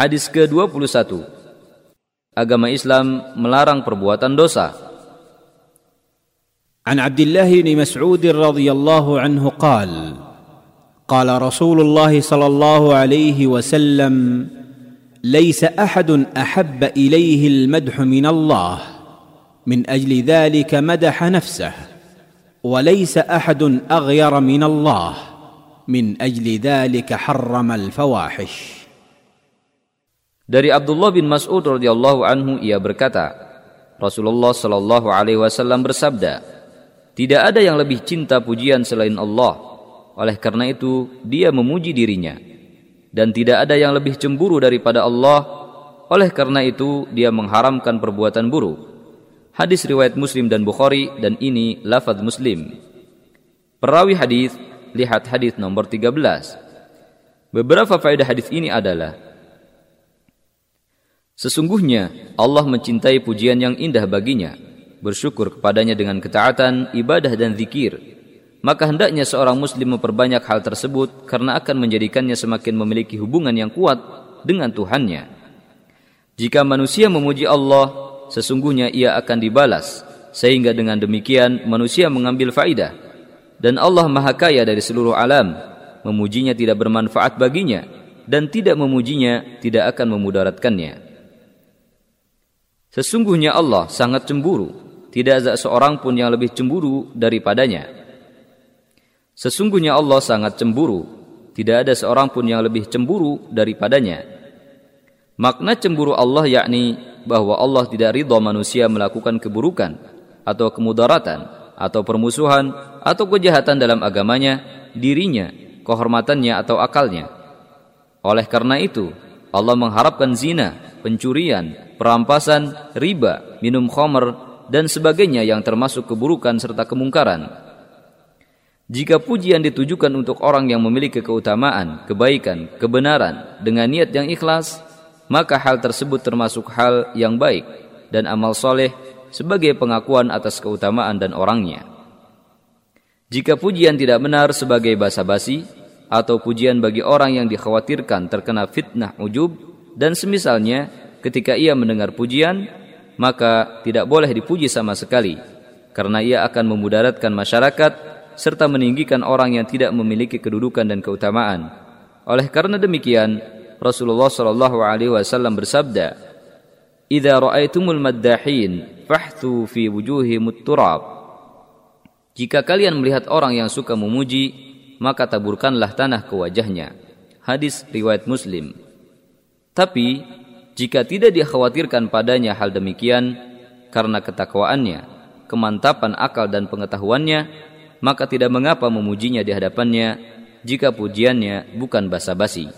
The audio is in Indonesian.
Hadis ke-21. Agama Islam melarang perbuatan dosa. عن عبد الله بن مسعود رضي الله عنه قال قال رسول الله صلى الله عليه وسلم ليس احد احب اليه المدح من الله من أجل ذلك مدح نفسه وليس احد اغير من الله من أجل ذلك حرم الفواحش Dari Abdullah bin Mas'ud radhiyallahu anhu ia berkata, Rasulullah shallallahu alaihi wasallam bersabda, tidak ada yang lebih cinta pujian selain Allah. Oleh karena itu, dia memuji dirinya. Dan tidak ada yang lebih cemburu daripada Allah. Oleh karena itu, dia mengharamkan perbuatan buruk. Hadis riwayat Muslim dan Bukhari dan ini lafaz Muslim. Perawi hadis lihat hadis nomor 13. Beberapa faedah hadis ini adalah Sesungguhnya Allah mencintai pujian yang indah baginya, bersyukur kepadanya dengan ketaatan, ibadah dan zikir. Maka hendaknya seorang muslim memperbanyak hal tersebut karena akan menjadikannya semakin memiliki hubungan yang kuat dengan Tuhannya. Jika manusia memuji Allah, sesungguhnya ia akan dibalas, sehingga dengan demikian manusia mengambil faidah. Dan Allah Maha Kaya dari seluruh alam, memujinya tidak bermanfaat baginya, dan tidak memujinya tidak akan memudaratkannya. Sesungguhnya Allah sangat cemburu, tidak ada seorang pun yang lebih cemburu daripadanya. Sesungguhnya Allah sangat cemburu, tidak ada seorang pun yang lebih cemburu daripadanya. Makna cemburu Allah yakni bahwa Allah tidak ridha manusia melakukan keburukan atau kemudaratan atau permusuhan atau kejahatan dalam agamanya, dirinya, kehormatannya atau akalnya. Oleh karena itu, Allah mengharapkan zina, pencurian, perampasan, riba, minum khamr, dan sebagainya yang termasuk keburukan serta kemungkaran. Jika pujian ditujukan untuk orang yang memiliki keutamaan, kebaikan, kebenaran dengan niat yang ikhlas, maka hal tersebut termasuk hal yang baik dan amal soleh sebagai pengakuan atas keutamaan dan orangnya. Jika pujian tidak benar sebagai basa-basi atau pujian bagi orang yang dikhawatirkan terkena fitnah ujub dan semisalnya ketika ia mendengar pujian maka tidak boleh dipuji sama sekali karena ia akan memudaratkan masyarakat serta meninggikan orang yang tidak memiliki kedudukan dan keutamaan. Oleh karena demikian, Rasulullah Shallallahu alaihi wasallam bersabda, "Idza ra'aitumul maddahin fahthu fi wujuhimut turab." Jika kalian melihat orang yang suka memuji, maka taburkanlah tanah ke wajahnya. Hadis riwayat Muslim. Tapi jika tidak dikhawatirkan padanya hal demikian karena ketakwaannya, kemantapan akal dan pengetahuannya, maka tidak mengapa memujinya di hadapannya jika pujiannya bukan basa-basi.